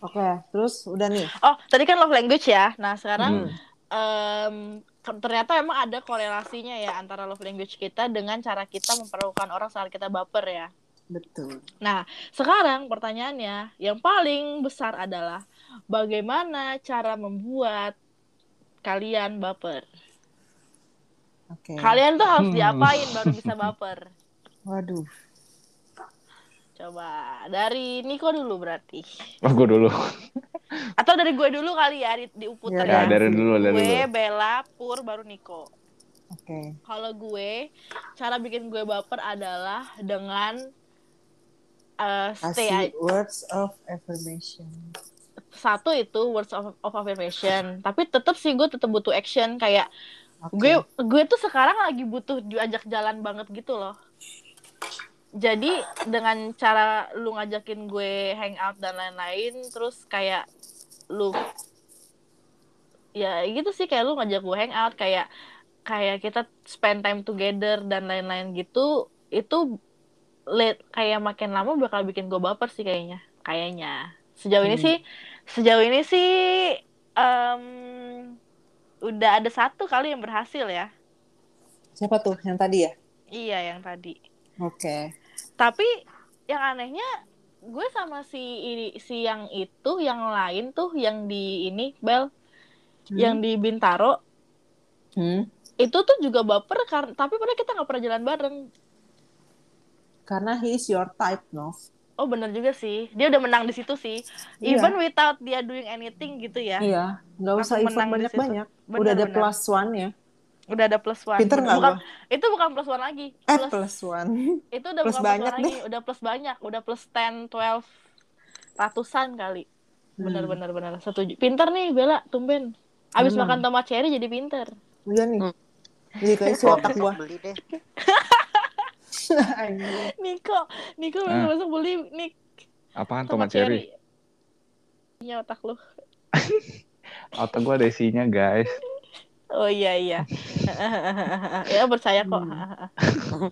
Oke, terus udah nih. Oh, tadi kan love language ya. Nah, Hmm. sekarang em, ke- ternyata emang ada korelasinya ya antara love language kita dengan cara kita memperlakukan orang saat kita baper ya. Betul. Nah, sekarang pertanyaannya yang paling besar adalah bagaimana cara membuat kalian baper? Oke. Kalian tuh harus Hmm. diapain baru bisa baper? Waduh. Coba dari Niko dulu berarti. Oh, gue dulu. Atau dari gue dulu kali ya di, diuputer Ya, ya. Ya, dari dulu, dari gue, dulu. Bella, Pur, baru Niko. Oke. Kalau gue, cara bikin gue baper adalah dengan uh, stay Kasih a- words of affirmation. satu itu words of, of affirmation. Tapi tetap sih gue tetap butuh action kayak Oke. gue gue tuh sekarang lagi butuh diajak jalan banget gitu loh. Jadi dengan cara lu ngajakin gue hangout dan lain-lain, terus kayak lu ya gitu sih kayak lu ngajak gue hangout kayak kayak kita spend time together dan lain-lain gitu itu let kayak makin lama bakal bikin gue baper sih kayaknya kayaknya sejauh ini Hmm. sih sejauh ini sih em, udah ada satu kali yang berhasil ya Siapa tuh yang tadi ya? iya yang tadi Oke. tapi yang anehnya gue sama si si yang itu yang lain tuh yang di ini Bel Hmm. yang di Bintaro Hmm. itu tuh juga baper karena tapi padahal kita nggak pernah jalan bareng Karena he is your type, no? oh bener juga sih dia udah menang di situ sih Iya. even without dia doing anything gitu ya Iya, nggak usah di banyak-banyak. Bener, Udah ada bener. plus one ya. Udah ada plus one Pinter nggak bukan gua? itu bukan plus one lagi Eh, plus, plus one. itu udah plus bukan banyak plus one lagi udah plus banyak udah plus 10 12 ratusan kali bener Hmm. bener bener setuju pinter nih Bella tumben abis Emang. makan tomat cherry jadi pinter Iya nih. Hmm. Jadi kayak si otak gua. beli deh. Anjir. Niko Niko Ah. besok besok beli nih Apaan tomat tomat cherry? Iya otak lu Otak gue ada isinya, guys. Oh iya iya ya percaya kok Hmm.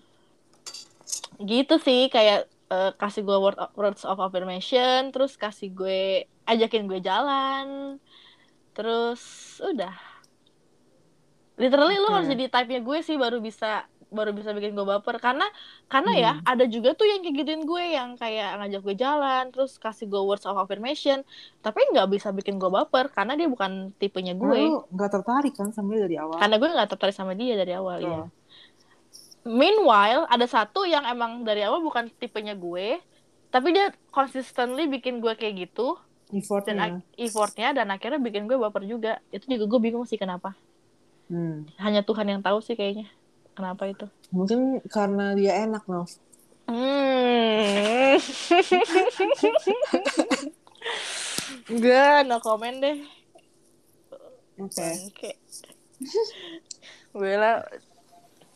gitu sih kayak eh, kasih gue word words of affirmation terus kasih gue ajakin gue jalan terus udah literally lu Oke. harus jadi type nya gue sih baru bisa baru bisa bikin gue baper karena karena ya Hmm. ada juga tuh yang kayak gituin gue yang kayak ngajak gue jalan terus kasih gue words of affirmation tapi nggak bisa bikin gue baper karena dia bukan tipenya gue nggak tertarik kan sama dia dari awal? karena gue nggak tertarik sama dia dari awal Oh. ya Meanwhile, ada satu yang emang dari awal bukan tipenya gue, tapi dia consistently bikin gue kayak gitu dan Effortnya. ak- effortnya dan akhirnya bikin gue baper juga. Itu juga gue bingung sih kenapa. Hmm. Hanya Tuhan yang tahu sih kayaknya. Kenapa itu? Mungkin karena dia enak, no? Hmm. Enggak, no comment deh. Oke. Bangke. Bella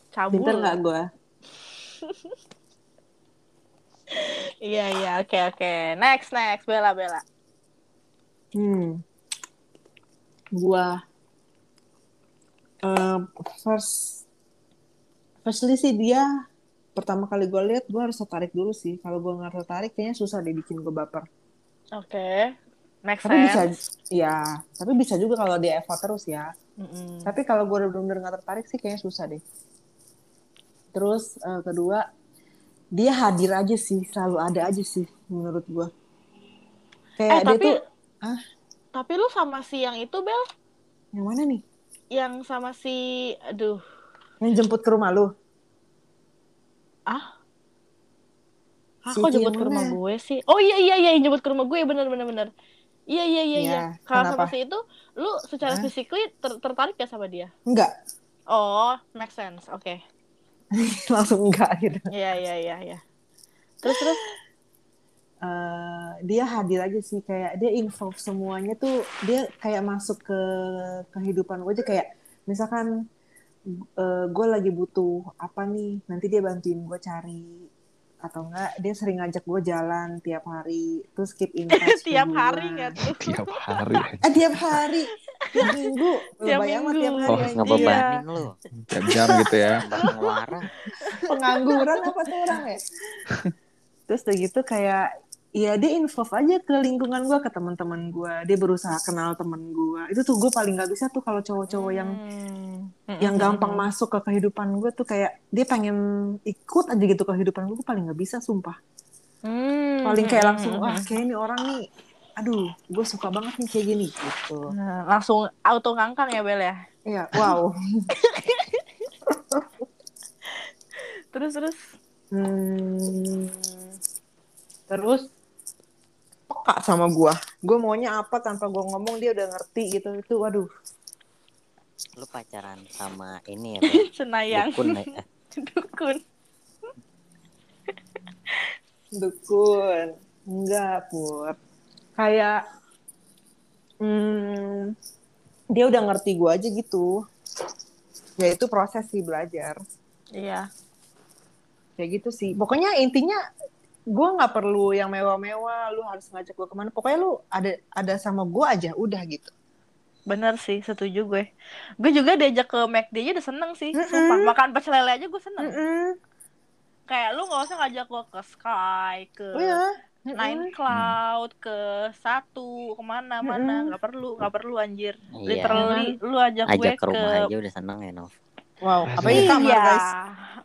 cabul. Pinter nggak gua? Iya iya oke oke. Next next Bella Bella. Hmm. Gua eh, first firstly sih dia pertama kali gue lihat gue harus tertarik dulu sih. Kalau gue nggak tertarik kayaknya susah deh bikin gue baper. Oke. Make Tapi bisa, ya. Tapi bisa juga kalau dia effort terus ya. Mm-mm. Tapi kalau gue bener-bener nggak tertarik sih kayaknya susah deh. Terus eh, kedua dia hadir aja sih, selalu ada aja sih menurut gue. Eh Kayak dia tapi tuh ah tapi lu sama si yang itu Bel, yang mana nih? yang sama si aduh Yang jemput ke rumah lu? ah Si Aku itu jemput ke rumah gue sih. Oh iya iya iya yang jemput ke rumah gue bener bener bener. Iya iya iya Iya, iya. Kalau sama si itu, lu secara Hah? physically ter- tertarik gak sama dia? Enggak, Oh, make sense. Oke. langsung enggak gitu. Iya iya iya iya. Terus terus Eh, dia hadir aja sih kayak dia involve semuanya tuh dia kayak masuk ke kehidupan gue aja kayak misalkan eh, gue lagi butuh apa nih nanti dia bantuin gue cari atau enggak dia sering ngajak gue jalan tiap hari terus keep in touch tiap hari nggak tuh? Tiap hari. eh tiap hari tiap minggu Lu Tiap bayang minggu. tiap hari Oh, ngebebanin lu. Jam-jam gitu ya. Pengangguran apa tuh orang ya terus udah gitu kayak Iya dia involve aja ke lingkungan gue ke teman-teman gue dia berusaha kenal temen gue itu tuh gue paling nggak bisa tuh kalau cowok-cowok yang Hmm. yang Mm-mm. gampang masuk ke kehidupan gue tuh kayak dia pengen ikut aja gitu kehidupan gue gue paling nggak bisa sumpah Hmm. paling kayak langsung Mm-mm. wah kayak ini orang nih aduh gue suka banget nih kayak gini gitu Nah, langsung auto ngangkang ya Bel ya. iya wow Terus terus. Sama gue gue maunya apa tanpa gue ngomong dia udah ngerti gitu itu waduh Lu pacaran sama ini ya? Senayang. Dukun ya? Dukun. dukun enggak pur kayak hmm, dia udah ngerti gue aja gitu ya itu proses sih belajar Iya. kayak gitu sih pokoknya intinya gue nggak perlu yang mewah-mewah lu harus ngajak gue ke mana pokoknya lu ada ada sama gue aja udah gitu Bener sih, setuju gue. Gue juga diajak ke McD aja udah seneng sih. Mm-mm. Sumpah, makan pecel lele aja gue seneng. Mm-mm. Kayak lu gak usah ngajak gue ke Sky, ke oh ya Nine Cloud, ke Satu, ke mana-mana. Mm-mm. Gak perlu, gak perlu anjir. Iya. Literally, lu ajak, gue Ajak ke rumah ke... aja udah seneng ya, Nov. Wow apa ini kamar Iya. guys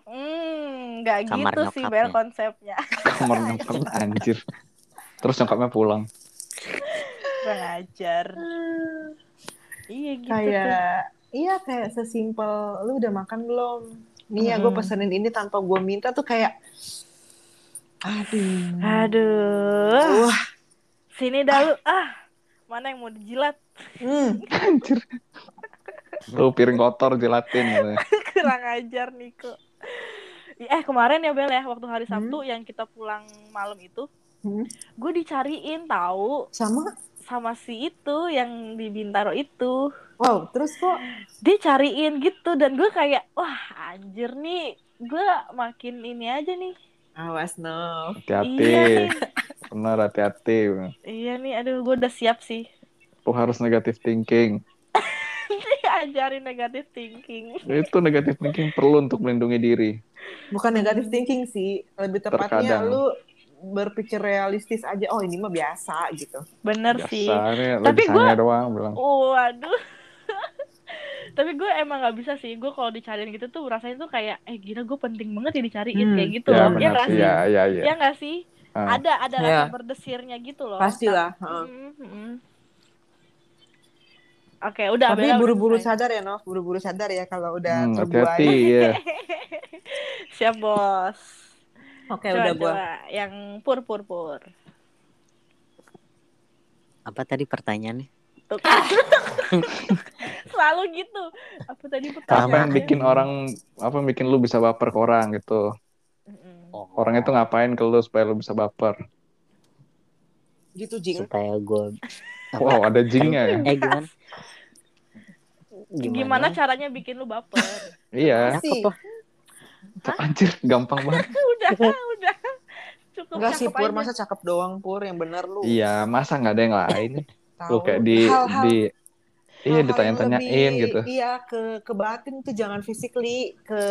Hmm, gak Kamar gitu sih nyokapnya. Bel konsepnya. Kamar nyokap anjir. Terus nyokapnya pulang. Kurang ajar. Iya gitu tuh. kayak iya kayak sesimpel lu udah makan belum nih ya gue Mm-mm. pesenin ini tanpa gue minta tuh kayak aduh Aduh. wah Sini dah lu. Ah, mana yang mau dijilat? hmm. Anjir. Lu piring kotor jelatin gitu. Kurang ajar Niko. Eh kemarin ya Bel ya waktu hari Hmm. Sabtu yang kita pulang malam itu, Hmm. gue dicariin tahu sama sama si itu yang di Bintaro itu. wow terus kok Dia cariin gitu dan gue kayak wah anjir nih gue makin ini aja nih. awas no Hati-hati. Iya nih. Benar hati-hati. Iya nih aduh gue udah siap sih. Lu harus negative thinking. Ajarin negatif thinking. Itu negative thinking perlu untuk melindungi diri. bukan negative thinking sih lebih tepatnya Terkadang. lu berpikir realistis aja oh ini mah biasa gitu Bener sih. Biasanya Tapi lebisannya doang bilang. Waduh. Tapi gue emang gak bisa sih. Gue kalau dicariin gitu tuh rasanya tuh kayak, eh gila gue penting banget ya dicariin Hmm. kayak gitu Ya loh. Ya gak sih. sih? Ya, ya, ya. Ya gak sih? Ah. Ada ada Ya. rasa berdesirnya gitu loh. pastilah heeh. mm, mm. Oke, udah. tapi buru-buru sadar ya Nov buru-buru sadar ya kalau udah Hmm, terbuai hati-hati ya. Siap bos. oke coba, udah gua. Yang pur pur pur. Apa tadi pertanyaannya? Tuh kan. Selalu gitu. Apa tadi Apa pertanyaannya? yang bikin orang apa bikin lu bisa baper ke orang gitu. Oh, Orang itu ngapain ke lu supaya lu bisa baper. gitu jing supaya gue Wow, ada jingnya ya. eh gimana? Gimana caranya bikin lu baper? Iya. sih Cakep, Anjir, gampang banget. udah, udah. Cukup Enggak sih pur aja. masa cakep doang pur yang bener lu Iya, masa nggak ada yang lain? Tahu. Lu kayak di Hal-hal- di iya ditanya-tanyain gitu. iya ke ke batin tuh jangan physically ke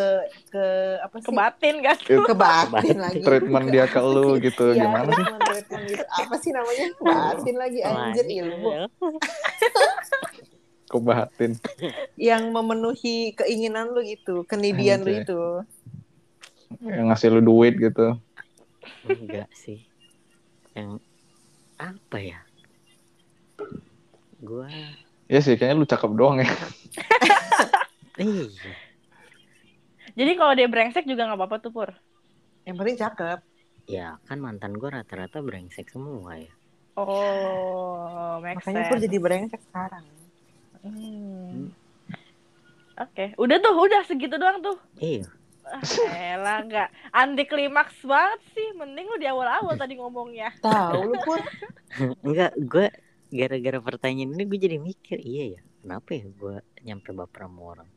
ke apa sih Kebatin kan? ke batin lagi Treatment dia ke lu gitu Iya, gimana sih? treatment, gitu. apa sih namanya batin lagi anjir ilmu Kebahatin. yang memenuhi keinginan lu gitu kenidian lu itu Yang ngasih lu duit gitu. Enggak sih. Yang apa ya? Gua Iya sih, kayaknya lu cakep doang ya. iya. Jadi kalau dia brengsek juga nggak apa-apa tuh pur. yang penting cakep Ya kan mantan gua rata-rata brengsek semua ya. Oh, make makanya sense. pur jadi brengsek sekarang Hmm. Oke, udah tuh, udah segitu doang tuh. Iya. Ah, elah nggak anti klimaks banget sih. Mending lu di awal-awal tadi ngomongnya. tahu lu pur Enggak, gua gara-gara pertanyaan ini gue jadi mikir, iya ya. Kenapa ya gua nyampe baper sama orang?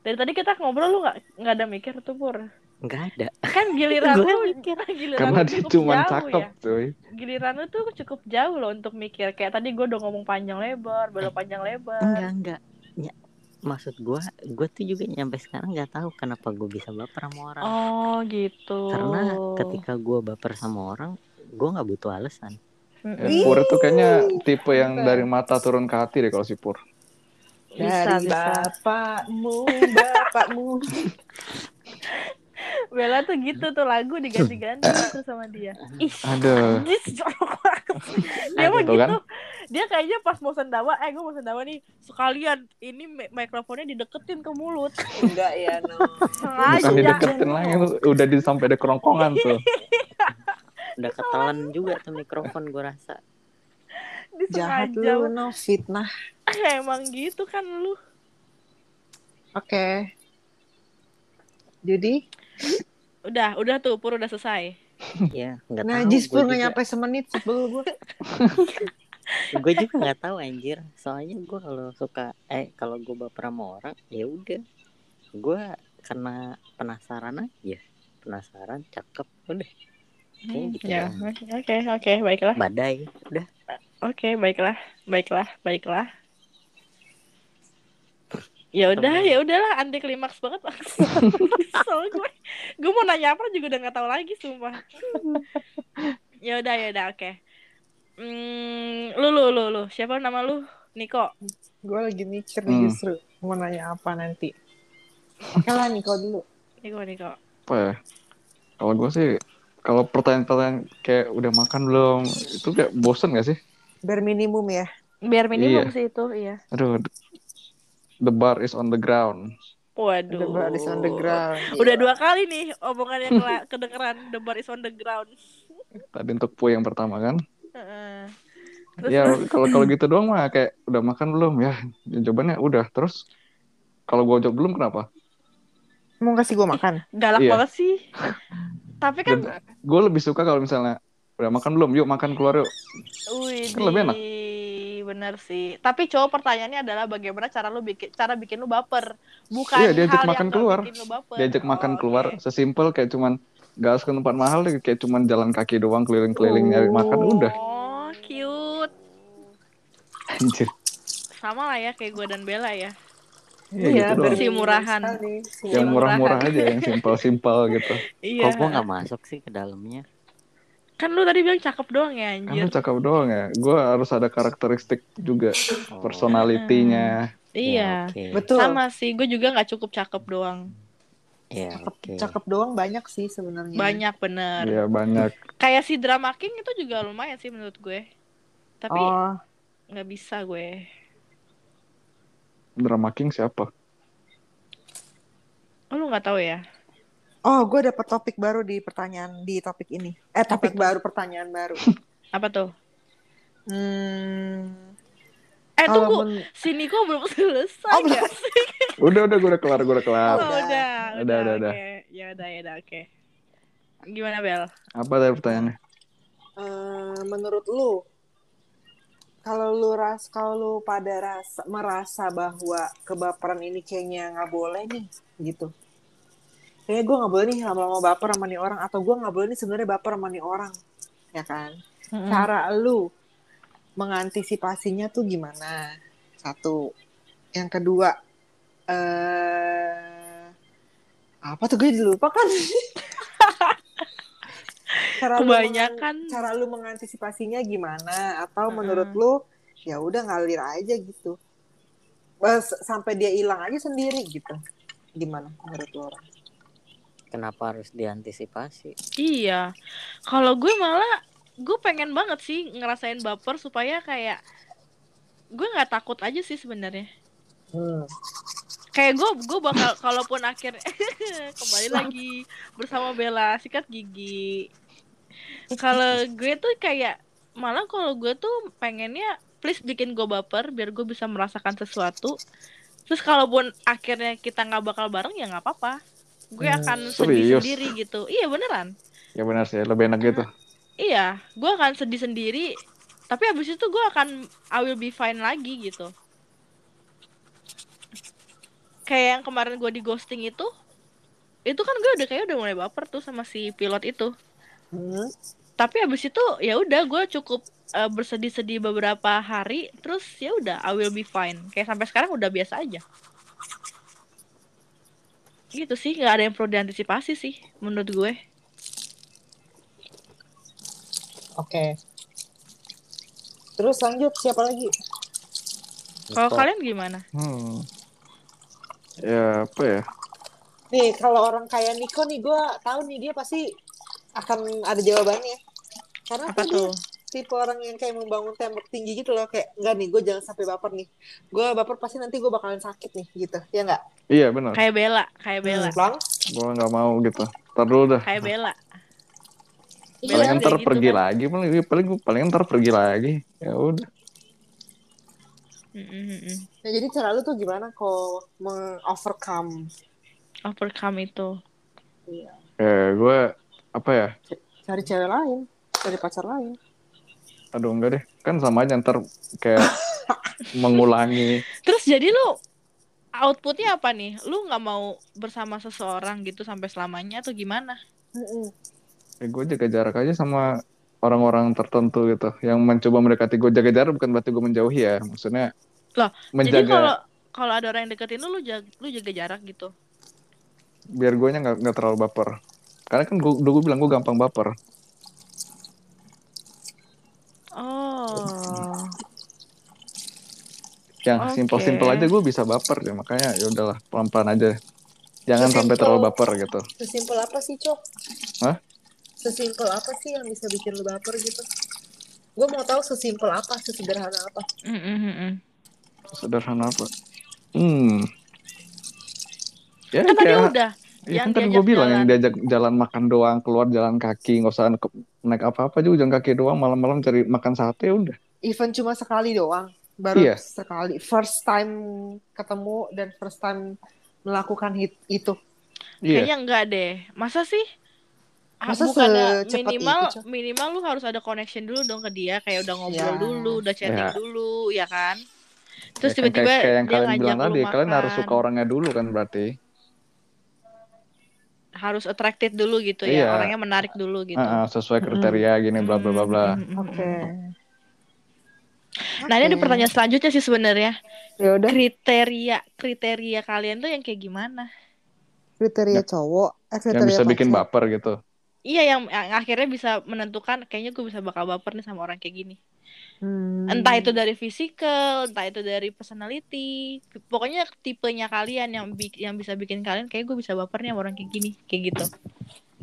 Dari tadi kita ngobrol lu nggak nggak ada mikir tuh pur. Enggak ada. Kan giliran lu mikir. giliran Karena lu dia cuma cakep, ya. cuy. Giliran lu tuh cukup jauh loh untuk mikir. Kayak tadi gue udah ngomong panjang lebar, belok panjang lebar. Enggak, enggak. Ya, maksud gua gua tuh juga nyampe sekarang nggak tahu kenapa gua bisa baper sama orang Oh gitu. karena ketika gua baper sama orang gua nggak butuh alasan. Ya, Pur itu kayaknya tipe yang dari mata turun ke hati deh kalau si Pur. Bisa, Dari bisa. bapakmu, bapakmu. Bella tuh gitu tuh lagu diganti-ganti tuh sama dia. Ih, Aduh. anjis. Dia mah Tuh kan? gitu. Dia kayaknya pas mau sendawa, eh gue mau sendawa nih, sekalian ini mi- mikrofonnya dideketin ke mulut. Enggak ya, no. Bukan dideketin lagi, udah di sampai ada kerongkongan tuh. udah ketelan juga tuh mikrofon gua rasa Jahat lu, no. Fitnah. Emang gitu kan lu. Oke. Jadi, Udah, udah tuh, Pur udah selesai. ya nggak tahu najis gua pun nggak nyampe semenit sebel gue. gue juga nggak tahu anjir soalnya gue kalau suka eh kalau gue baper sama orang ya udah gue karena penasaran aja penasaran cakep udah Kayak gitu Ya, oke, oke, baiklah. badai udah Oke, baiklah, baiklah, baiklah. Ya udah, ya udahlah, anti klimaks banget Soalnya gue, gue mau nanya apa juga udah nggak tahu lagi, sumpah. ya udah, ya udah, oke. Hmm, lu, lu, lu, lu, siapa nama lu? Niko. Gue lagi mikir Hmm. justru mau nanya apa nanti. Oke lah, Niko dulu. Niko, Niko. Apa ya? Kalau gue sih, kalau pertanyaan-pertanyaan kayak udah makan belum, itu kayak bosen gak sih? Biar minimum ya. Biar minimum Iya. sih itu, iya. Aduh, the bar is on the ground. Waduh. The bar is on the ground. Udah dua kali nih omongan yang kedengeran The bar is on the ground. Tadi untuk pu yang pertama kan. Heeh. Terus, Ya kalau kalau gitu doang mah kayak udah makan belum ya? Jawabannya udah. Terus kalau gue jawab belum kenapa? Mau kasih gue makan? galak Iya. banget sih. Tapi kan Gue lebih suka kalau misalnya udah makan belum? Yuk makan keluar yuk. Wih, Kan lebih enak. bener sih. Tapi cowok pertanyaannya adalah bagaimana cara lu bikin cara bikin lu baper, bukan Iya, diajak hal makan yang keluar. bikin lu baper. Diajak makan Oh, keluar oke. sesimpel kayak cuman gak harus ke tempat mahal deh, kayak cuman jalan kaki doang keliling-keliling nyari makan udah. Oh, cute. Anjir. Sama lah ya kayak gue dan Bella ya. Iya, gitu doang. Si murahan. Yang murah-murah murahan. aja, yang simpel-simpel gitu. Iya. kok gue nggak masuk sih ke dalamnya Kan lu tadi bilang cakep doang ya Kan anjir. lu cakep doang ya. Gue harus ada karakteristik juga, Oh, personalitinya. Iya. ya, oke. Betul. Sama sih, gue juga nggak cukup cakep doang. ya Cakep, oke cakep doang banyak sih sebenarnya. Banyak bener. Iya banyak. Kayak si Drama King itu juga lumayan sih menurut gue. Tapi Oh, nggak bisa gue. Drama King siapa? Oh, lu nggak tahu ya? oh, gue dapet topik baru di pertanyaan di topik ini. Eh, topik tuh? baru, pertanyaan baru. Apa tuh? Hmm, Eh kalau tunggu, men- si Niko belum selesai Oh, sih? Udah udah gue udah kelar, gue udah kelar. Oh, udah, Udah, udah, udah, udah. oke. Ya udah, ya udah, oke. Gimana Bel? Apa tadi pertanyaannya? eh, menurut lu, kalau lu ras, kalau lu pada rasa merasa bahwa kebaperan ini kayaknya nggak boleh nih, gitu. Kayaknya gue nggak boleh nih lama-lama baper sama nih orang, atau gue nggak boleh nih sebenarnya baper sama nih orang, ya kan? cara lu mengantisipasinya tuh gimana? Satu. Yang kedua, eh apa tuh gue lupa kan? cara lu Kebanyakan. mengan- cara lu mengantisipasinya gimana? Atau menurut lu ya udah ngalir aja gitu. Bas, sampai dia hilang aja sendiri gitu. Gimana menurut lu orang? kenapa harus diantisipasi Iya. Kalau gue malah gue pengen banget sih ngerasain baper supaya kayak gue nggak takut aja sih sebenarnya. Hmm. Kayak gue gue bakal kalaupun akhir kembali lagi bersama Bella sikat gigi. Kalau gue tuh kayak malah kalau gue tuh pengennya please bikin gue baper biar gue bisa merasakan sesuatu. Terus kalaupun akhirnya kita nggak bakal bareng ya nggak apa-apa. Gue Hmm, akan sedih serius? sendiri gitu. Iya beneran. Ya benar sih, lebih enak gitu. Iya, gue akan sedih sendiri. Tapi abis itu gue akan I will be fine lagi gitu. Kayak yang kemarin gue di ghosting itu, itu kan gue udah kayak udah mulai baper tuh sama si pilot itu. Hmm. Tapi abis itu ya udah gue cukup eh, bersedih-sedih beberapa hari, terus ya udah I will be fine. Kayak sampai sekarang udah biasa aja. gitu sih nggak ada yang perlu diantisipasi sih menurut gue Oke. Terus lanjut siapa lagi? kalau kalian gimana Hmm. Ya apa ya? Nih kalau orang kayak Niko nih gue tahu nih dia pasti akan ada jawabannya. Karena apa tuh tipe orang yang kayak membangun tembok tinggi gitu loh kayak enggak nih gue jangan sampai baper nih. Gue baper pasti nanti gue bakalan sakit nih gitu. Ya enggak? Iya benar. kayak Bella kayak Bella Hmm? Gua nggak mau gitu. Ntar dulu dah. kayak Bella Iya. Paling ntar gitu pergi kan. lagi paling paling paling ntar pergi lagi. Ya udah. Nah, jadi cara lu tuh gimana kok meng-overcome overcome itu Eh gue apa ya? cari cewek lain, cari pacar lain. Aduh enggak deh. Kan sama aja ntar kayak mengulangi. terus jadi lu outputnya apa nih lu nggak mau bersama seseorang gitu sampai selamanya atau gimana Mm-mm. Ya, gue jaga jarak aja sama orang-orang tertentu gitu. Yang mencoba mendekati gue jaga jarak bukan berarti gue menjauhi ya. Maksudnya Loh, jadi menjaga kalau kalau ada orang yang deketin lu lu jaga, lu jaga jarak gitu biar gue nggak nggak terlalu baper. Karena kan gue gue bilang gue gampang baper. oh Yang Oke. simpel-simpel aja gue bisa baper ya. Makanya ya udahlah pelan-pelan aja. Jangan sampai terlalu baper gitu. Sesimpel apa sih, Cok? Hah? Sesimpel apa sih yang bisa bikin lu baper gitu? Gue mau tahu sesimpel apa, sesederhana apa. Mm, mm, mm, mm. Sederhana apa? Hmm. Ya kan tadi kayak udah Ya Yang kan tadi gue bilang yang diajak jalan makan doang, keluar jalan kaki, nggak usah naik apa-apa juga, jalan kaki doang, malam-malam cari makan sate udah. Even cuma sekali doang, baru Iya. sekali. First time ketemu dan first time melakukan hit itu. Iya, kayaknya enggak deh masa sih Ah, Masa bukannya secepat minimal itu, minimal lu harus ada connection dulu dong ke dia kayak udah ngobrol Ya. dulu udah chatting Ya. dulu ya kan terus Ya kan tiba-tiba kayak, kayak yang dia kalian ngajak bilang lu tadi, kalian harus suka orangnya dulu kan berarti. Harus attracted dulu gitu ya Iya. orangnya menarik dulu gitu Ah, ah, sesuai kriteria gini, bla bla bla bla. Mm, mm, mm, Oke. mm. Nah ini ada pertanyaan selanjutnya sih sebenarnya Ya udah, kriteria kriteria kalian tuh yang kayak gimana? kriteria cowok, eh, Yang kriteria bisa bikin baper gitu. Iya yang, yang akhirnya bisa menentukan kayaknya gue bisa bakal baper nih sama orang kayak gini. Hmm. Entah itu dari physical, entah itu dari personality, pokoknya tipenya kalian yang bi- yang bisa bikin kalian kayak gue bisa baper nih sama orang kayak gini, kayak gitu.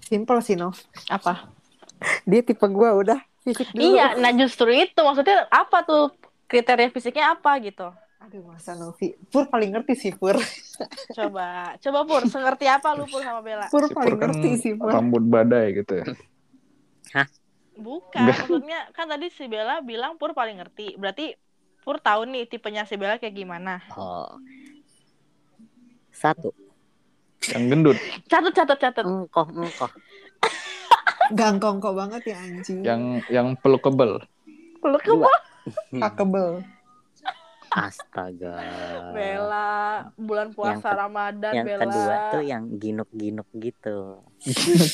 Simple sih, Nov. Apa? Dia tipe gue udah fisik dulu. Iya, nah justru itu maksudnya apa tuh kriteria fisiknya apa gitu? Aduh, masa Novi. Pur paling ngerti sih, Pur. Coba, coba Pur, sengerti apa lu Pur sama Bella? Pur Si paling Pur kan ngerti sih, Pur. rambut badai gitu ya. Bukan, maksudnya kan tadi si Bella bilang Pur paling ngerti. Berarti Pur tahu nih tipenya si Bella kayak gimana. Oh. Satu. Yang gendut, Catat, catat, catat. Engkoh, engkoh. Gangkong kok banget ya anjing. yang yang pelukable. Peluk ke Dua. Kakebel. Astaga. Bella, bulan puasa Yang ke- Ramadan Yang Bella. kedua tuh yang ginuk-ginuk gitu.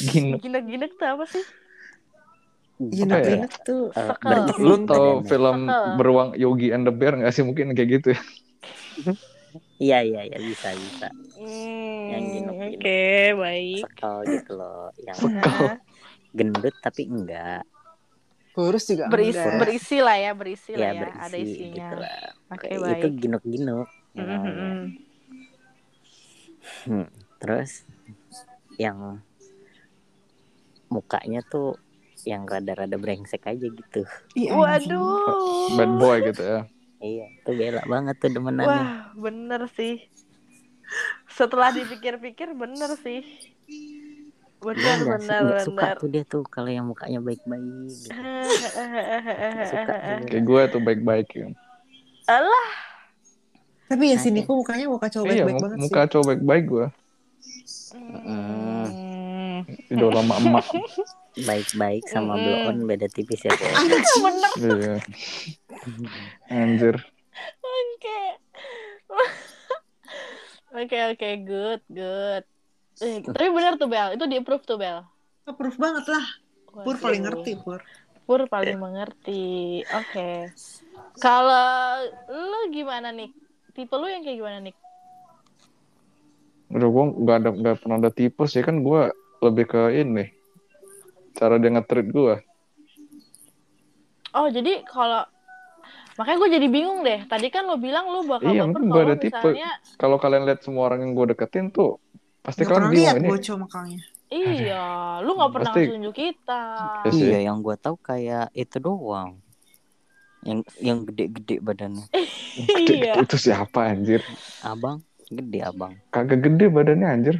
Gini. Gini-gini tuh apa sih? Gini Apa ya? tuh. Sekel. bergerak Lu tau film Sekel. beruang Yogi and the Bear nggak sih mungkin kayak gitu ya? Iya iya iya bisa bisa. Hmm, Yang ginuk-ginuk. Oke, baik. Sekal gitu loh. Yang Sekal. gendut tapi enggak. Kurus juga Berisi, enggak. berisi lah ya, berisi lah Ya ya, berisi ada isinya. gitu lah. Oke, Kayak baik. Itu ginuk-ginuk. Mm, namanya. mm, mm. Hmm, Terus yang mukanya tuh yang rada-rada brengsek aja gitu. Anjing. Waduh. Bad boy gitu ya. Iya, tuh bela banget tuh demenannya. Wah, bener sih. Setelah dipikir-pikir bener sih. Bener, nggak- bener, nggak suka bener. tuh dia tuh kalau yang mukanya baik-baik gitu. suka tuh. Kayak gue tuh baik-baik ya. Alah, Tapi ya si Ada. Niko mukanya muka cowok Iya, baik-baik banget muka cowok baik-baik gue. Hmm. Idola sama emak. Baik-baik sama Mm-mm. blow on beda tipis ya, Bo. bener. Iya. Anjir. Oke. Oke, oke, good, good. Eh, tapi bener tuh Bel, itu di approve tuh Bel. Proof banget lah. Pur paling ngerti, Pur. Pur paling mengerti. Oke. Kalau lu gimana nih? Tipe lu yang kayak gimana nih? Udah gue nggak ada nggak pernah ada tipe sih kan gue lebih ke ini cara dia nge-treat gue. Oh, jadi kalau makanya gue jadi bingung deh. Tadi kan lo bilang lo bakal Iya, baper gue kalau ada tipe. misalnya Kalau kalian lihat semua orang yang gue deketin tuh pasti Gak kalian pernah bingung ini. bocah makanya. iya, lu nggak pernah Pasti- tunjuk kita. Iya. Iya, yang gua tahu kayak itu doang. Yang yang gede-gede badannya. Gede, iya. Itu siapa anjir? Abang, gede abang. Kagak gede badannya anjir.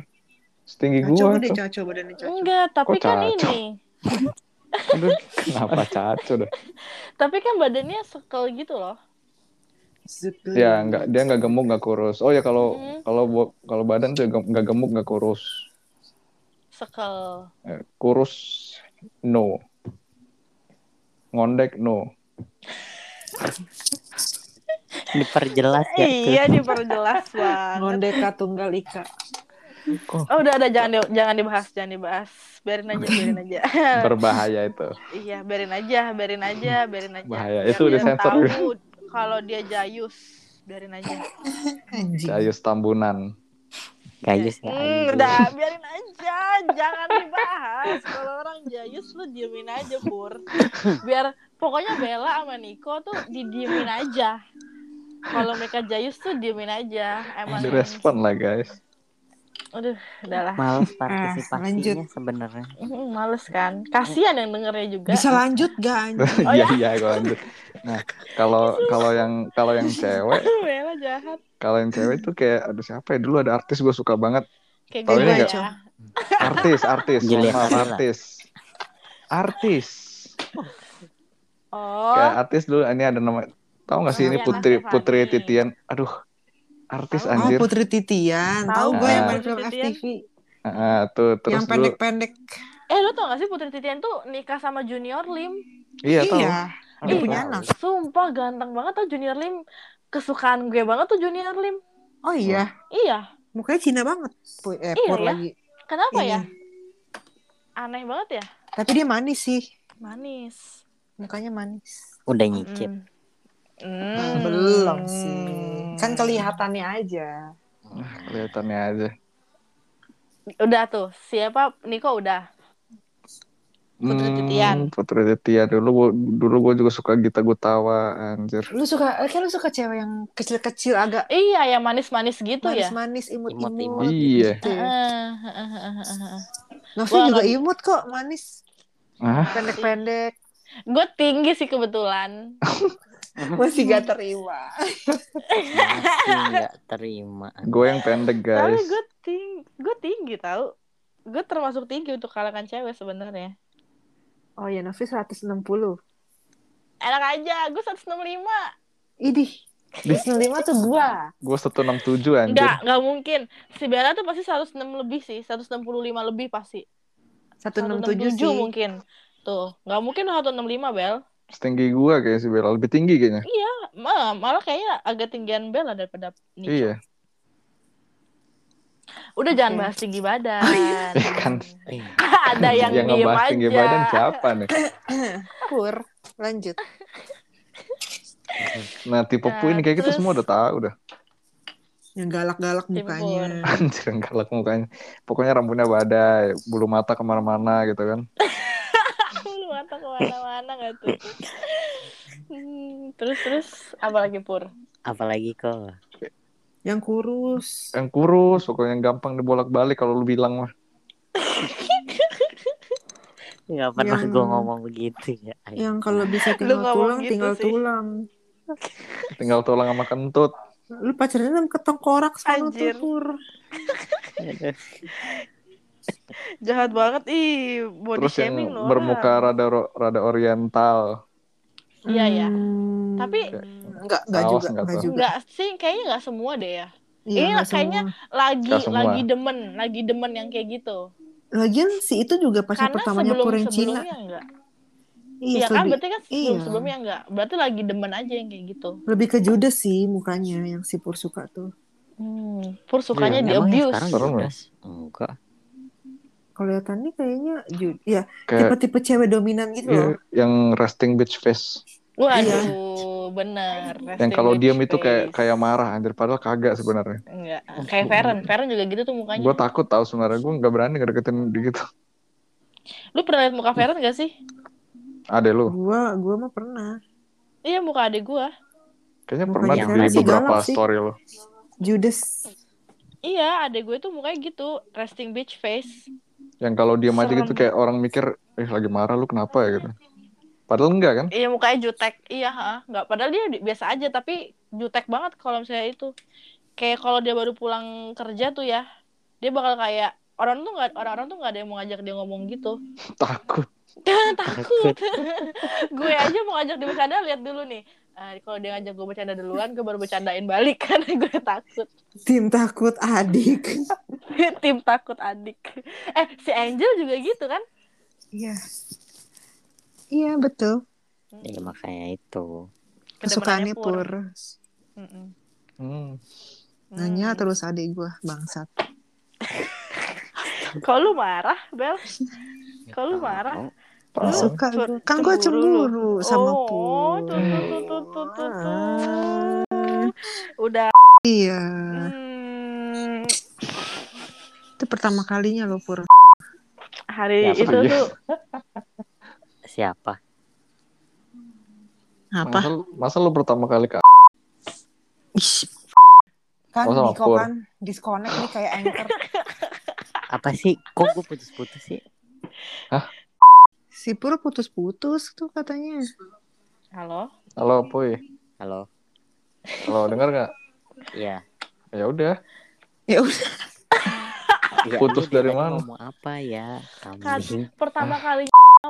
Setinggi Caco gue deh tuh. caco badannya caco. Enggak, tapi Kok kan caco? ini. Aduh, kenapa caco dah? Tapi kan badannya sekel gitu loh. Zuku. Ya nggak dia nggak gemuk nggak kurus. Oh ya kalau Hmm. kalau kalau badan tuh gem- nggak gemuk nggak kurus. Sekel. Eh, kurus no. Ngondek no. Diperjelas ya. Iya, diperjelas banget. Ngondeka tunggal ika. Oh, udah ada jangan di- jangan dibahas, jangan dibahas. Biarin aja, biarin aja. Berbahaya itu. iya, biarin aja, biarin aja, biarin aja. Bahaya. Biar Itu disensor tahu kalau dia jayus. Biarin aja. Jayus tambunan. Kayus ya. Hmm, udah biarin aja, jangan dibahas. Kalau orang jayus lu diemin aja, Pur. Biar pokoknya Bella sama Niko tuh didiemin aja. Kalau mereka jayus tuh diemin aja. Emang Direspon lah guys. Aduh, udahlah. Males lanjut. partisipasinya sebenarnya. Males kan. Kasihan yang dengernya juga. Bisa lanjut gak anjing? Oh, Iya ya? iya gue lanjut. Nah kalau kalau yang kalau yang cewek Bella jahat. kalau yang cewek tuh kayak aduh siapa ya dulu ada artis gue suka banget Kayak gue ini ya. artis artis Fadila. artis artis Oh, kayak artis dulu ini ada nama tahu nggak sih ini Diana Putri. Putri Titian aduh artis Tahu. Oh, anjir Putri Titian. Tahu gue yang Ah. main film Putri Titian. FTV. Ah, tuh terus Yang pendek-pendek. eh lu tau gak sih Putri Titian tuh nikah sama Junior Lim? iya tahu Iya. Dia Ih, punya anak. Sumpah ganteng banget tuh Junior Lim. Kesukaan gue banget tuh Junior Lim. Oh iya. Iya, Mukanya Cina banget. Pu- Eh, Iya ya. lagi. kenapa Ini. ya? Aneh banget ya. Tapi dia manis sih. Manis. Mukanya manis. Udah nyicip. Mm. Mm. belum sih. Kan kelihatannya aja. kelihatannya aja Udah tuh. Siapa? Niko udah. Putri Hmm, Titian. Putri Titian dulu gua, dulu gue juga suka Gita Gutawa anjir Lu suka, kan lu suka cewek yang kecil-kecil agak Iya, yang manis-manis gitu ya. manis-manis, imut-imut. Imut-imut. Iya. Gitu. Heeh. Novi Wah, juga kan- imut kok, manis. ah Pendek-pendek. Gue tinggi sih kebetulan. Masih gak terima. Terima. gue yang pendek Tapi guys gue tinggi, gue tinggi tau. Gue termasuk tinggi untuk kalangan cewek sebenarnya. Oh ya, Novi 160. Enak aja, gue 165. Idih. 165 tuh gua. gue 167 anjir Enggak, enggak mungkin. Si Bella tuh pasti 106 lebih sih, 165 lebih pasti. 167 sih. mungkin. Tuh, nggak mungkin 165 Bel. Setinggi gue kayak si Bella lebih tinggi kayaknya Ma- malah kayaknya agak tinggian Bella daripada Nico. iya Udah jangan bahas tinggi badan. Ya kan. Eh, Ada yang, yang diem aja. tinggi badan siapa nih Pur. Lanjut. nah tipe Nah, pu ini kayak kita terus- semua udah tahu dah Yang galak-galak mukanya. anjir yang galak mukanya pokoknya rambutnya badai bulu mata ke mana-mana gitu kan ke mana-mana gak tuh? Hmm, terus terus apa lagi pur? apalagi kok. Yang kurus. yang kurus pokoknya yang gampang dibolak-balik kalau lu bilang mah Nggak pernah Yang- gue ngomong begitu ya. Yang kalau bisa tinggal tulang, gitu tinggal sih. tulang. tinggal tulang sama kentut Lu pacaran sama ketengkorak sama aduh. Jahat banget ih body terus yang shaming lu bermuka orang. rada ro- rada oriental Iya ya. Hmm, Tapi- enggak enggak Awas juga, nggak juga. Enggak sih, kayaknya enggak semua deh ya. Iya, Ini enggak kayaknya semua. Lagi Nggak lagi demen, lagi demen yang kayak gitu. Lagian si itu juga pacar Karena pertamanya sebelum Pur yang Cina. enggak. Iya, Iya kan lebih, berarti kan sebelum iya. sebelumnya enggak. Berarti lagi demen aja yang kayak gitu. lebih ke judes sih mukanya yang si Pur suka tuh. Hmm, Pur sukanya Iya, di yang abuse. sekarang ya? Enggak. Kelihatannya kayaknya ju ya kayak tipe-tipe cewek dominan gitu iya, loh. yang resting bitch face Waduh, Iya. bener. Yang kalau diem itu kayak kayak marah anjir padahal kagak sebenarnya. Enggak, kayak Feren. Feren juga gitu tuh mukanya. Gue takut tahu sebenarnya gue nggak berani ngedeketin gitu. Lu pernah liat muka Feren gak sih? Ada lu. Gua gua mah pernah. Iya, muka adik gua. Kayaknya Mukanya pernah di sih beberapa story lo. Judas. Iya, adik gue tuh mukanya gitu, resting bitch face. Yang kalau diem aja gitu kayak orang mikir, eh lagi marah lu kenapa ya gitu. Padahal enggak kan? Iya, mukanya jutek. Iya, ha. Enggak, padahal dia di- biasa aja, tapi jutek banget kalau misalnya itu. Kayak kalau dia baru pulang kerja tuh ya, dia bakal kayak orang tuh nggak orang-orang tuh nggak ada yang mau ngajak dia ngomong gitu. Takut. takut gue aja mau ngajak dia bercanda lihat dulu nih Eh, kalau dia ngajak gue bercanda duluan gue baru bercandain balik karena gue takut Tim takut adik. tim takut adik eh si Angel juga gitu kan Iya. Iya betul. ya makanya itu Kesukaannya pur. Hmm. Nanya Hmm. terus adik gua bangsat. kalau lu marah Bel kalau lu marah Lu Suka gua. Kan gua cemburu sama oh, pur. tuh, tuh, tuh, tuh, tuh, tuh, tuh. udah Iya. hmm, Itu pertama kalinya loh pur. hari Ya, itu iya. tuh siapa Apa? Masa, masa lu pertama kali ke Ih. Kan Oh, Niko kan disconnect nih kayak anchor. apa sih kok gue putus-putus sih Si Pur putus-putus tuh katanya. halo Halo, Puy. halo Halo, dengar nggak? ya Ya udah. Ya udah. Ya, Putus dari mana? ngomong apa ya kambing pertama kali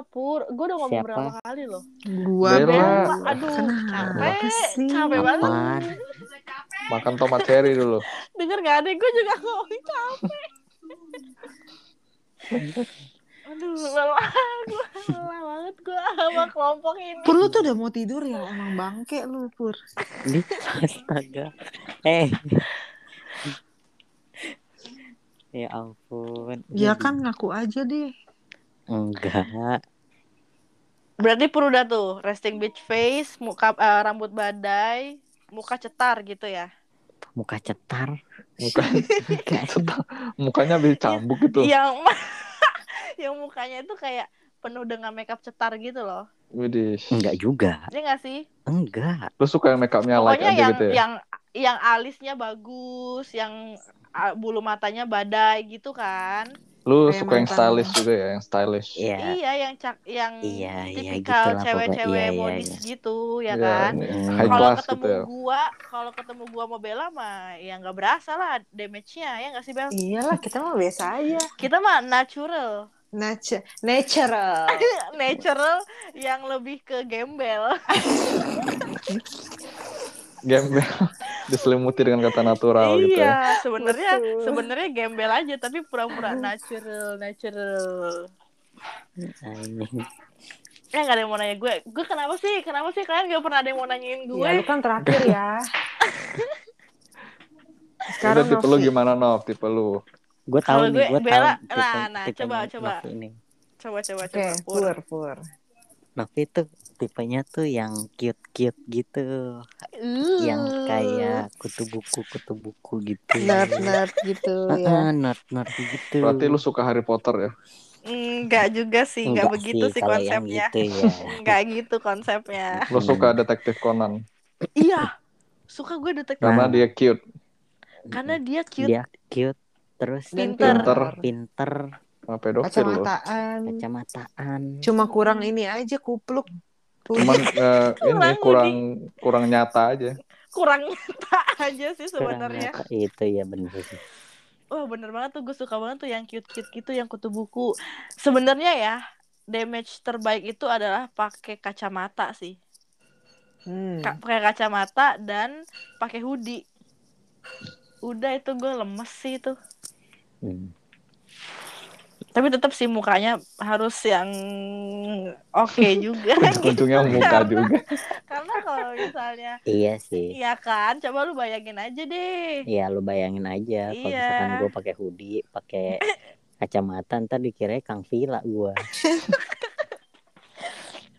pur gue udah ngomong Siapa? berapa kali loh Gua Bella. Bella, aduh Kenapa capek capek banget Makan tomat cherry dulu. denger gak ada gue juga ngomong capek aduh lelah gue lelah banget gue sama kelompok ini Pur lu tuh udah mau tidur ya emang bangke lu Pur. Astaga. Eh. ya ampun. Ya Jadi- kan ngaku aja deh. Enggak. berarti pur udah tuh resting bitch face muka eh, rambut badai muka cetar gitu ya Muka cetar. Muka, Enggak. mukanya habis cambuk gitu. yang yang mukanya itu kayak penuh dengan makeup cetar gitu loh Widih. Enggak juga. Iya gak sih Enggak. Lu suka yang makeupnya like pokoknya aja yang gitu ya? yang yang alisnya bagus yang bulu matanya badai gitu kan Lu Kayak suka yang stylish juga ya, yang stylish. Iya. iya yang cak yang Iya, iya, tipikal gitulah cewek-cewek pokoknya. Iya, iya, modis iya. gitu ya Iya, kan high kalau ketemu gitu ya. gua kalau ketemu gua sama Bella mah ya nggak berasa lah damage-nya ya nggak sih Bel Iyalah kita mah biasa aja. kita mah natural Nature, natural. natural yang lebih ke gembel Gembel diselimuti dengan kata natural gitu ya. iya sebenarnya Betul. sebenarnya gembel aja tapi pura-pura natural natural Nah, ini. Eh gak ada yang mau nanya gue Gue kenapa sih Kenapa sih kalian gak pernah ada yang mau nanyain gue Ya lu kan terakhir ya. Udah Sekarang tipe lu gimana Nov? Tipe lu. Gue tahu nih, gue, tahu. nah, nah, coba, coba. Ini. Coba coba coba Pur. pur, pur. Novi tuh tipenya tuh yang cute-cute gitu. Uh. Yang kayak kutu buku, kutu buku gitu. Nerd, nerd gitu ya. Nerd-nerd gitu. Berarti lu suka Harry Potter ya? Enggak juga sih Enggak Enggak begitu sih, konsepnya gitu ya. Enggak gitu konsepnya Lu suka detektif Conan? Iya Suka gue detektif Karena dia cute. Karena dia cute Dia cute, terus Pinter. Pinter. pinter. Kacamataan. kacamataan. Cuma kurang ini aja kupluk. Cuman eh, ini Kurang kurang kurang nyata aja. Kurang nyata aja sih sebenarnya. Itu ya bener sih. Wah bener banget tuh gue suka banget tuh yang cute-cute gitu yang kutu buku. Sebenarnya ya damage terbaik itu adalah pakai kacamata sih. Hmm. Ka- pakai kacamata dan pakai hoodie. Udah itu gue lemes sih itu. Hmm. Tapi tetap sih mukanya harus yang oke juga. Ujungnya muka juga. Karena kalau misalnya Iya sih. Iya kan, coba lu bayangin aja deh. Iya lu bayangin aja kalau Iya. misalkan gue pakai hoodie, pakai kacamata ntar dikira Kang Vila gue.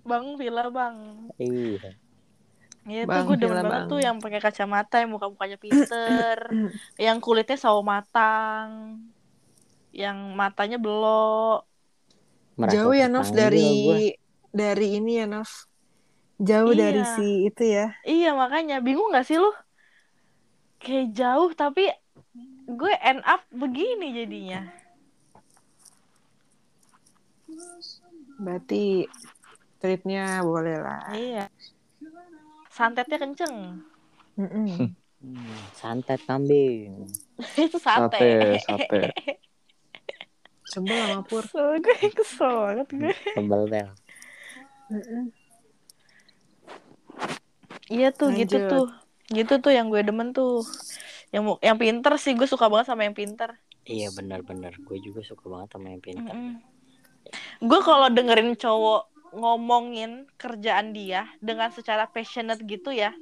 Bang Villa bang. Iya. Iya tuh Bang, gue demen banget Bang. tuh yang pakai kacamata, yang muka-mukanya pinter, yang kulitnya sawo matang, yang matanya belok. Merasa Jauh ya Nov dari gua. dari ini ya Nov. Jauh Iya. dari si itu ya. Iya makanya bingung gak sih lu? Kayak jauh tapi gue end up begini jadinya. Berarti tripnya boleh lah. Iya. Santetnya kenceng. Mm-mm. Hmm, santet kambing. Itu sate. Sate, sate. Sebel sama Pur. Kesel gue kesel banget gue. Tebel bel. Mm-mm. Iya tuh gitu Lanjut. tuh. Gitu tuh yang gue demen tuh. Yang yang pinter sih gue suka banget sama yang pinter. Iya benar-benar. Gue juga suka banget sama yang pintar. Gue kalau dengerin cowok ngomongin kerjaan dia dengan secara passionate gitu ya.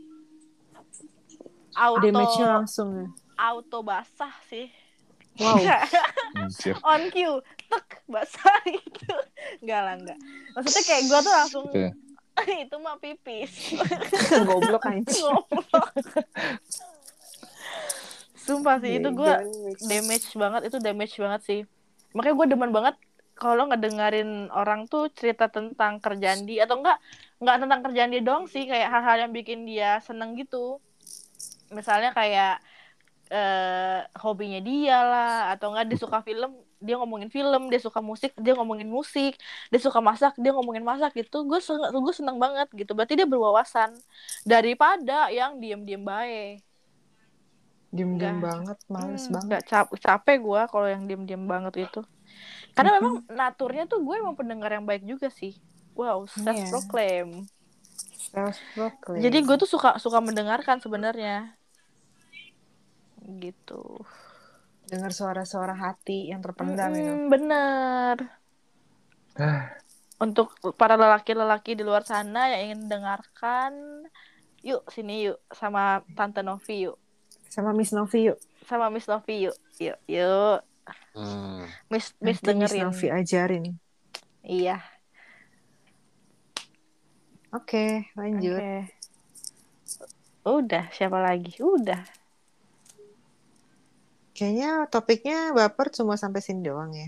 Auto langsung ya. auto basah sih. Wow. On cue, tek basah gitu. Enggak lah enggak. Maksudnya kayak gue tuh langsung Gitu ya. itu mah pipis. Goblok anjing. Goblok. Sumpah sih itu gue damage banget itu damage banget sih makanya gue demen banget kalau ngedengerin orang tuh cerita tentang kerjaan dia atau enggak enggak tentang kerjaan dia doang sih kayak hal-hal yang bikin dia seneng gitu misalnya kayak eh hobinya dia lah atau enggak dia suka film dia ngomongin film dia suka musik dia ngomongin musik dia suka masak dia ngomongin masak gitu gue seneng gue seneng banget gitu berarti dia berwawasan daripada yang diem-diem baik Diem-diem Enggak. banget, males Hmm, banget. nggak cap capek gue kalau yang diem-diem banget itu. Karena Mhm. memang naturnya tuh gue emang pendengar yang baik juga sih. Wow, self proclaim. Self-proclaim. Jadi gue tuh suka suka mendengarkan sebenarnya. Gitu. dengar suara-suara hati yang terpendam itu. Mm-mm, bener. Untuk para lelaki-lelaki di luar sana yang ingin mendengarkan, yuk sini yuk sama Tante Novi yuk, Sama Miss Novi yuk. sama Miss Novi yuk, yuk yuk, Hmm. Miss Miss Nanti Miss dengerin. Novi ajarin. Iya. Oke, lanjut. Oke. Udah, siapa lagi? Udah. Kayaknya topiknya baper cuma sampai sini doang ya.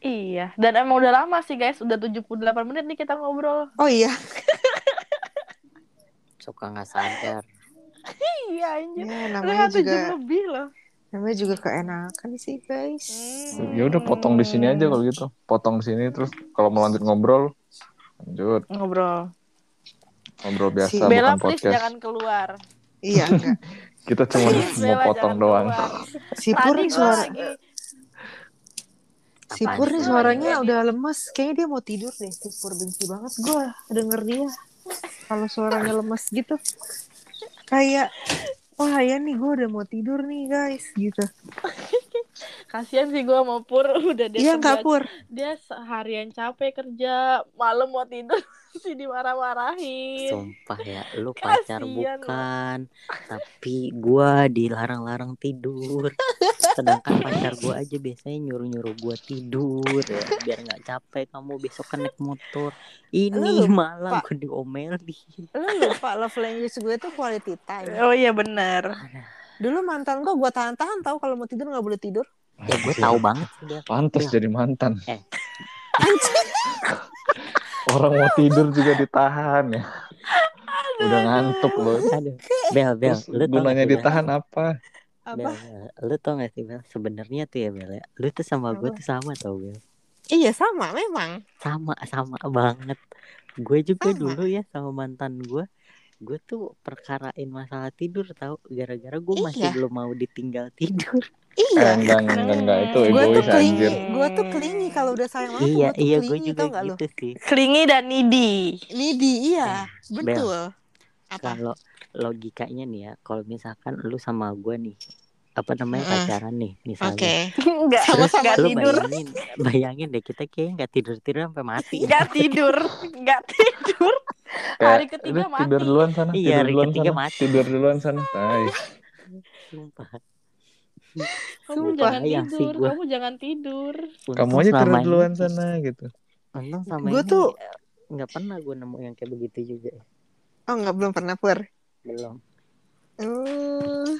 Iya, dan emang udah lama sih guys, udah 78 menit nih kita ngobrol. Oh iya, Suka nggak sadar. Iya anjir. ya, namanya satu juga lebih loh. namanya juga keenakan sih guys. Hmm. Ya udah potong di sini aja kalau gitu. Potong di sini terus kalau mau lanjut ngobrol lanjut Ngobrol. ngobrol biasa Si Bella bukan please podcast. jangan keluar. Iya enggak. Kita cuma Please, mau potong doang. Si Pur nih suara si Pur nih suaranya Lagi- udah lemes. Kayaknya dia mau tidur deh. Si Pur benci banget gue denger dia. Kalau suaranya lemes gitu. Kayak wah ya nih gue udah mau tidur nih guys gitu. Kasihan sih gue mau Pur udah dia Iya kerja- enggak Pur? dia seharian capek kerja, malam mau tidur sih dimarah-marahin. Sumpah ya, lu pacar Kasian, bukan, tapi gua dilarang-larang tidur. Sedangkan pacar gua aja biasanya nyuruh-nyuruh gua tidur ya, biar nggak capek kamu besok kan naik motor. Ini Lu malam gua diomelin. Lu lupa love language gue tuh quality time. Oh iya bener. Dulu mantan gue gue tahan-tahan tahu kalau mau tidur nggak boleh tidur. Ya gue tahu banget. Pantas jadi mantan. Eh. Orang mau tidur juga ditahan ya. Udah ngantuk loh. Aduh. Bel, Bel, Terus lu gunanya gak Bel? ditahan apa? Apa? Bel, lu tau gak sih Bel? Sebenarnya tuh ya Bel ya, lu tuh sama gue tuh sama tau Bel. Iya sama memang. sama sama banget gue juga Sama. dulu ya sama mantan gue gue tuh perkarain masalah tidur tahu gara-gara gue masih Iya. belum mau ditinggal tidur Eh, Iya. enggak, enggak, enggak. Itu gue tuh kelingi, anjir. gue tuh kelingi kalau udah sayang banget iya tuh iya gue kelingi juga tau gitu sih Klingi dan needy. Nidi iya, Bel. betul. Kalau logikanya nih ya kalau misalkan lu sama gue nih apa namanya Mm-mm. pacaran nih misalnya Oke. Enggak, terus enggak lu tidur. bayangin bayangin deh kita kayaknya nggak tidur tidur sampai mati Enggak tidur. Enggak tidur. Kayak, Hari ketiga "Udah, tidur mati." duluan sana. Iya, tidur hari duluan ketiga sana. mati. Tidur duluan sana. Tai. sumpah Kamu Sumpah, jangan tidur. gua. Kamu jangan tidur. Kamu aja tidur duluan sana gitu. untung sama Gua ini tuh- nggak pernah gue nemu yang kayak begitu juga Oh nggak belum pernah pur. belum Hmm,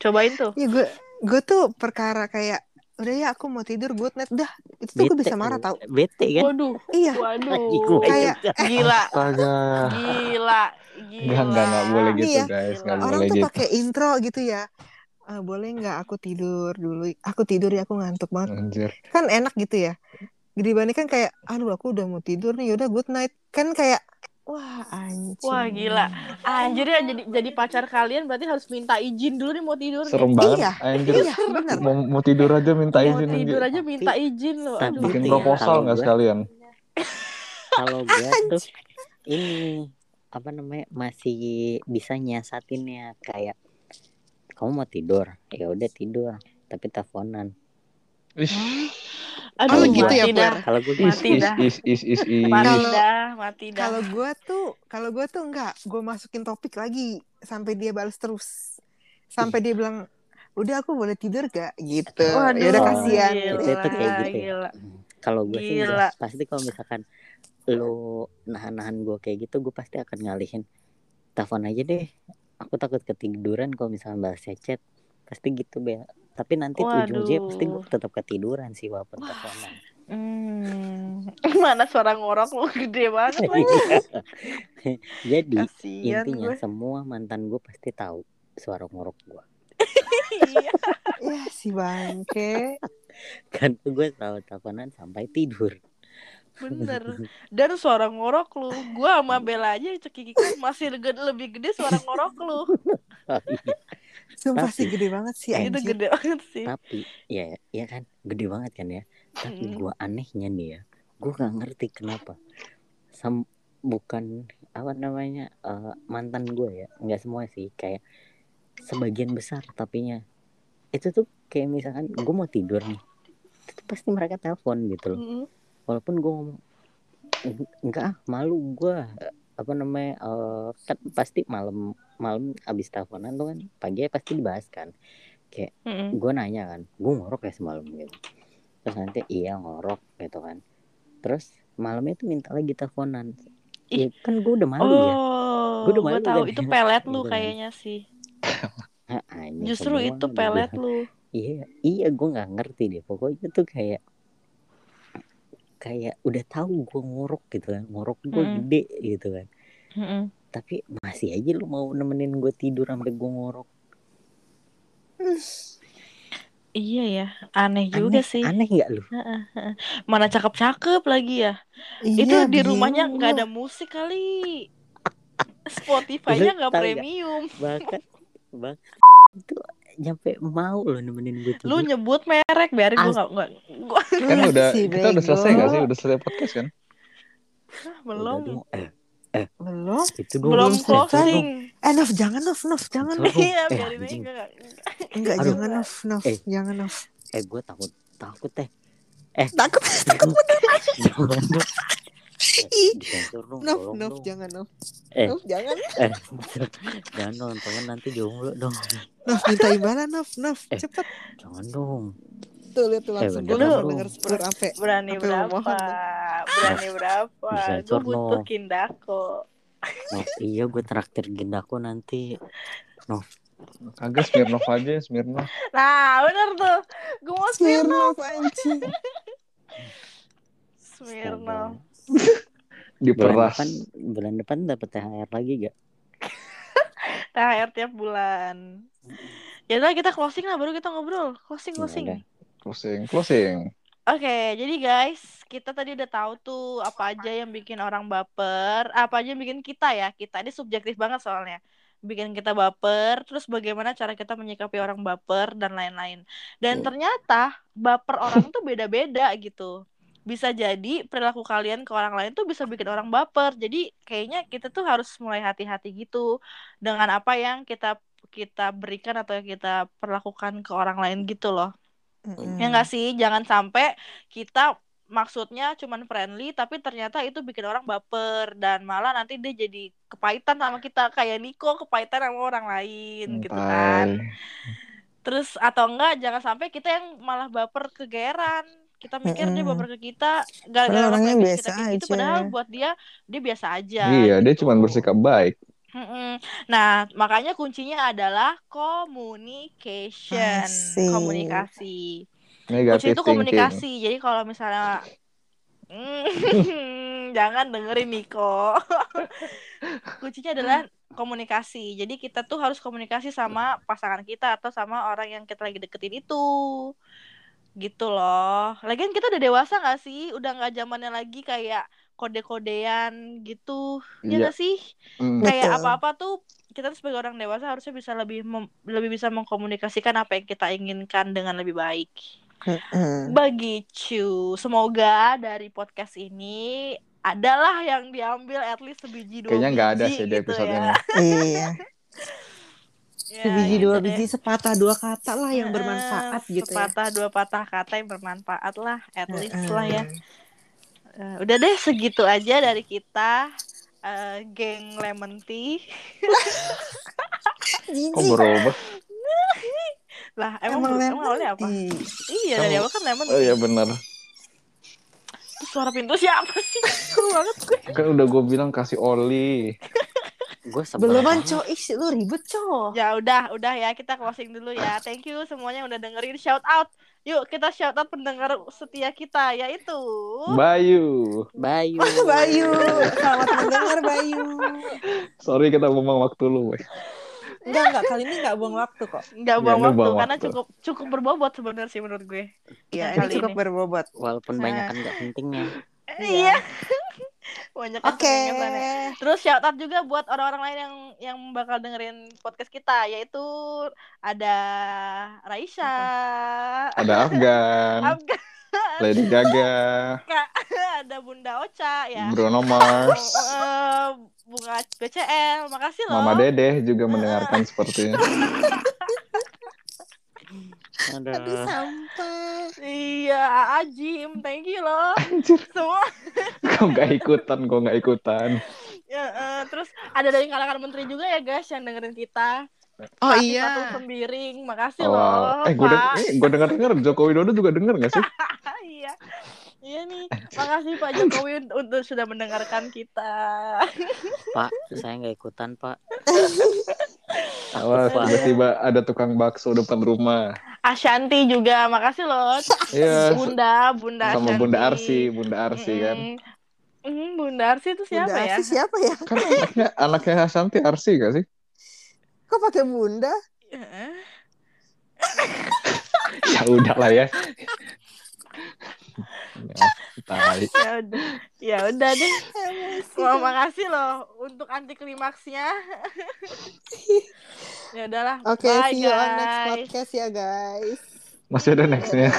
Cobain tuh. ya gue gue tuh perkara kayak udah ya aku mau tidur good night dah itu tuh gue bisa marah tau bete kan Waduh, iya waduh. Kayak- juga. Gila, Astaga. gila, gila. Enggak, enggak, enggak boleh gitu Iya. guys. Enggak orang boleh tuh gitu. pakai intro gitu ya Eh, boleh nggak aku tidur dulu aku tidur ya aku ngantuk banget Anjir. kan enak gitu ya dibandingkan kayak aduh aku udah mau tidur nih yaudah good night kan kayak wah anjing Wah, gila. Anjir ya jadi jadi pacar kalian berarti harus minta izin dulu nih mau tidur. Serem banget. Iya. Anjir. iya bener Mau, mau tidur aja minta Mau izin. tidur anjir. aja minta izin loh. tapi Aduh. Bikin ya, proposal kalau nggak gue- sekalian? kalau gue tuh ini apa namanya masih bisa nyiasatinnya kayak kamu mau tidur ya udah tidur tapi teleponan Ish. Aduh, Oh, gitu ya, Pur? kalau gue Is, Mati is, dah. is, is, is, is. Mati dah, mati dah. kalau gue tuh kalau gue tuh enggak gue masukin topik lagi sampai dia balas terus sampai dia bilang udah aku boleh tidur gak gitu Waduh, ya udah kasihan gila, itu kayak gitu ya. kalau gue sih Gila. enggak. pasti kalau misalkan lo nahan-nahan gue kayak gitu gue pasti akan ngalihin telepon aja deh aku takut ketiduran kalau misalkan balas chat pasti gitu be tapi nanti Waduh. ujung-ujungnya pasti gue tetap ketiduran sih walaupun teleponan Hmm. Mana suara ngorok lu gede banget. Iya. jadi Kasian intinya gue. semua mantan gue pasti tahu suara ngorok gue Iya. ya si bangke kan gue selalu teleponan sampai tidur Bener. Dan suara ngorok lu. Gua sama Bella aja cekikikan masih gede, lebih gede suara ngorok lu. sumpah Tapi- sih gede banget sih Eh, Itu gede banget sih. tapi ya ya kan gede banget kan ya tapi Mm. gue anehnya nih ya gue gak ngerti kenapa Sam bukan apa namanya eh, mantan gue ya nggak semua sih kayak sebagian besar tapinya itu tuh kayak misalkan gue mau tidur nih itu tuh pasti mereka telepon gitu loh Mm-mm. walaupun gue ngomong "Eng- enggak ah malu gue apa namanya eh, kan pasti malam malam abis teleponan tuh kan pagi pasti dibahas kan Mm-mm. gue nanya kan gue ngorok ya semalam gitu terus nanti iya ngorok gitu kan terus malamnya tuh minta lagi teleponan Ih. ya kan gue udah malu ya Oh, Gua udah gua malu tahu kan itu ya. pelet lu kayaknya sih. Anjing, Justru itu udah pelet gua- lu. iya iya gue nggak ngerti deh pokoknya tuh kayak kayak udah tahu gue ngorok gitu kan ngorok gue Mm-mm. gede gitu kan Mm-mm. Tapi masih aja lu mau nemenin gue tidur sampai gue ngorok Iya ya, aneh juga aneh sih. aneh nggak lu Mana cakep-cakep lagi ya. itu Iya, di rumahnya nggak ada musik kali. Spotify-nya nggak premium. bahkan bahkan itu nyampe mau lo nemenin gue tidur Lu nyebut merek, biarin gua As- nggak nggak gua Kan Lu udah kita udah selesai nggak sih? Udah selesai podcast kan? Belum eh belum. itu dong belum belum closing. eh Nov jangan Nov Nov jangan. Iya, Eh, biarin aja. Enggak Aduh. jangan Nov Nov Eh. jangan Nov. Eh gue takut takut teh takut takut jangan dong Ih. disensor dong Nov tolong Nov dong. jangan Nov. Eh. Nov jangan. Eh jangan dong teman nanti jomblo dong. Nov minta imbalan Nov Nov. Eh. cepet. Jangan dong tuh lihat tuh langsung bener gue dong. denger ape Berani berapa? mohon Berani berapa? Gue butuh no. kindako. Nov iya gue traktir gendako nanti Kagak Smirnov aja, Smirnov. Nah, bener tuh. Gue mau Smirnoff. Smirnov anjing Smirnoff. bulan Diperas. depan bulan depan dapat THR lagi gak THR tiap bulan. Ya udah kita closing lah baru kita ngobrol. Closing Ya closing. udah. Closing, closing. Oke, jadi guys, kita tadi udah tahu tuh apa aja yang bikin orang baper, apa aja yang bikin kita ya. Kita ini subjektif banget soalnya. Bikin kita baper, terus bagaimana cara kita menyikapi orang baper dan lain-lain. Dan Hmm. ternyata baper orang tuh beda-beda gitu. Bisa jadi perilaku kalian ke orang lain tuh bisa bikin orang baper. Jadi kayaknya kita tuh harus mulai hati-hati gitu dengan apa yang kita kita berikan atau yang kita perlakukan ke orang lain gitu loh. Mm-mm. Ya enggak sih, jangan sampai kita maksudnya cuman friendly tapi ternyata itu bikin orang baper dan malah nanti dia jadi kepahitan sama kita kayak Niko kepahitan sama orang lain gitu kan. Terus atau enggak jangan sampai kita yang malah baper kegeeran. Kita mikir dia Mm-mm. baper ke kita gara-gara orangnya kita biasa gitu aja. padahal buat dia dia biasa aja. Iya, dia gitu. cuma bersikap baik. Mm-mm. Nah, makanya kuncinya adalah communication, Asik. komunikasi. Kunci Negatif itu thinking. komunikasi. Jadi kalau misalnya Hmm, jangan dengerin Niko. Kuncinya adalah komunikasi. Jadi kita tuh harus komunikasi sama pasangan kita atau sama orang yang kita lagi deketin itu. Gitu loh. Lagian kita udah dewasa gak sih? Udah nggak zamannya lagi kayak kode-kodean gitu. Ya Iya. nggak sih? Hmm. Kayak Betul. apa-apa tuh kita sebagai orang dewasa harusnya bisa lebih mem- lebih bisa mengkomunikasikan apa yang kita inginkan dengan lebih baik. Mm-mm. Begitu. Semoga dari podcast ini adalah yang diambil at least sebiji dua Kayaknya nggak ada sih di gitu episode ya. ini. Iya. Ya, Sebiji gitu dua deh. biji sepatah dua kata lah yang bermanfaat gitu ya. Sepatah dua patah kata yang bermanfaat lah, at least Mm-mm. lah ya. Eh, udah deh segitu aja dari kita. eh, geng lemon tea Kok berubah? lah emang, Emang emang, awalnya apa tea. iya dari awal kan lemon Oh tea iya benar. Suara pintu siapa sih banget gue Kan udah gue bilang kasih oli. Gue sebel Beluman banget. co, ih lu ribet co. Ya udah, udah ya kita closing dulu ya. Thank you semuanya yang udah dengerin shout out. Yuk kita shout out pendengar setia kita yaitu Bayu. Bayu. Bayu, selamat mendengar Bayu. Sorry kita ngomong waktu lu. weh. Enggak enggak kali ini enggak buang waktu kok. nggak Ya, buang waktu buang karena waktu. cukup cukup berbobot sebenarnya sih menurut gue. Ya, Kali ini cukup ini. berbobot. Walaupun banyak kan gak pentingnya. Iya. Banyak ya. Terus shout out juga buat orang-orang lain yang yang bakal dengerin podcast kita yaitu ada Raisha, Ada Afgan, Afgan, Lady Gaga, ada Bunda Ocha ya. Bruno Mars, Eh, bunga BCL makasih loh. Mama Dedeh juga mendengarkan sepertinya. Aduh Aduh. sampah. iya Ajim thank you loh Anjir, semua kok nggak ikutan, kok nggak ikutan. ya, eh, terus ada dari kalangan menteri juga ya guys yang dengerin kita Oh Pak iya. Fatul Sembiring makasih Oh, loh eh gue Pak gue dengar dengar Joko Widodo juga denger nggak sih? iya iya nih makasih Pak Jokowi untuk sudah mendengarkan kita Pak, saya nggak ikutan Pak. Awas tiba-tiba ada tukang bakso depan rumah. Ashanti juga makasih loh Iya, Bunda Bunda sama Ashanti. Bunda Arsi, Bunda Arsi kan. Mm-mm. Mm, Bunda Arsi itu siapa Bunda ya Arsi siapa ya? Kan anaknya anaknya Hasanti Arsi gak sih? Kok pakai bunda? Ya udah lah ya. Ya, ya udah ya udah deh Wah, makasih loh untuk anti klimaksnya. ya udahlah. Oke, Bye, see you on next podcast ya guys. Masih ada nextnya.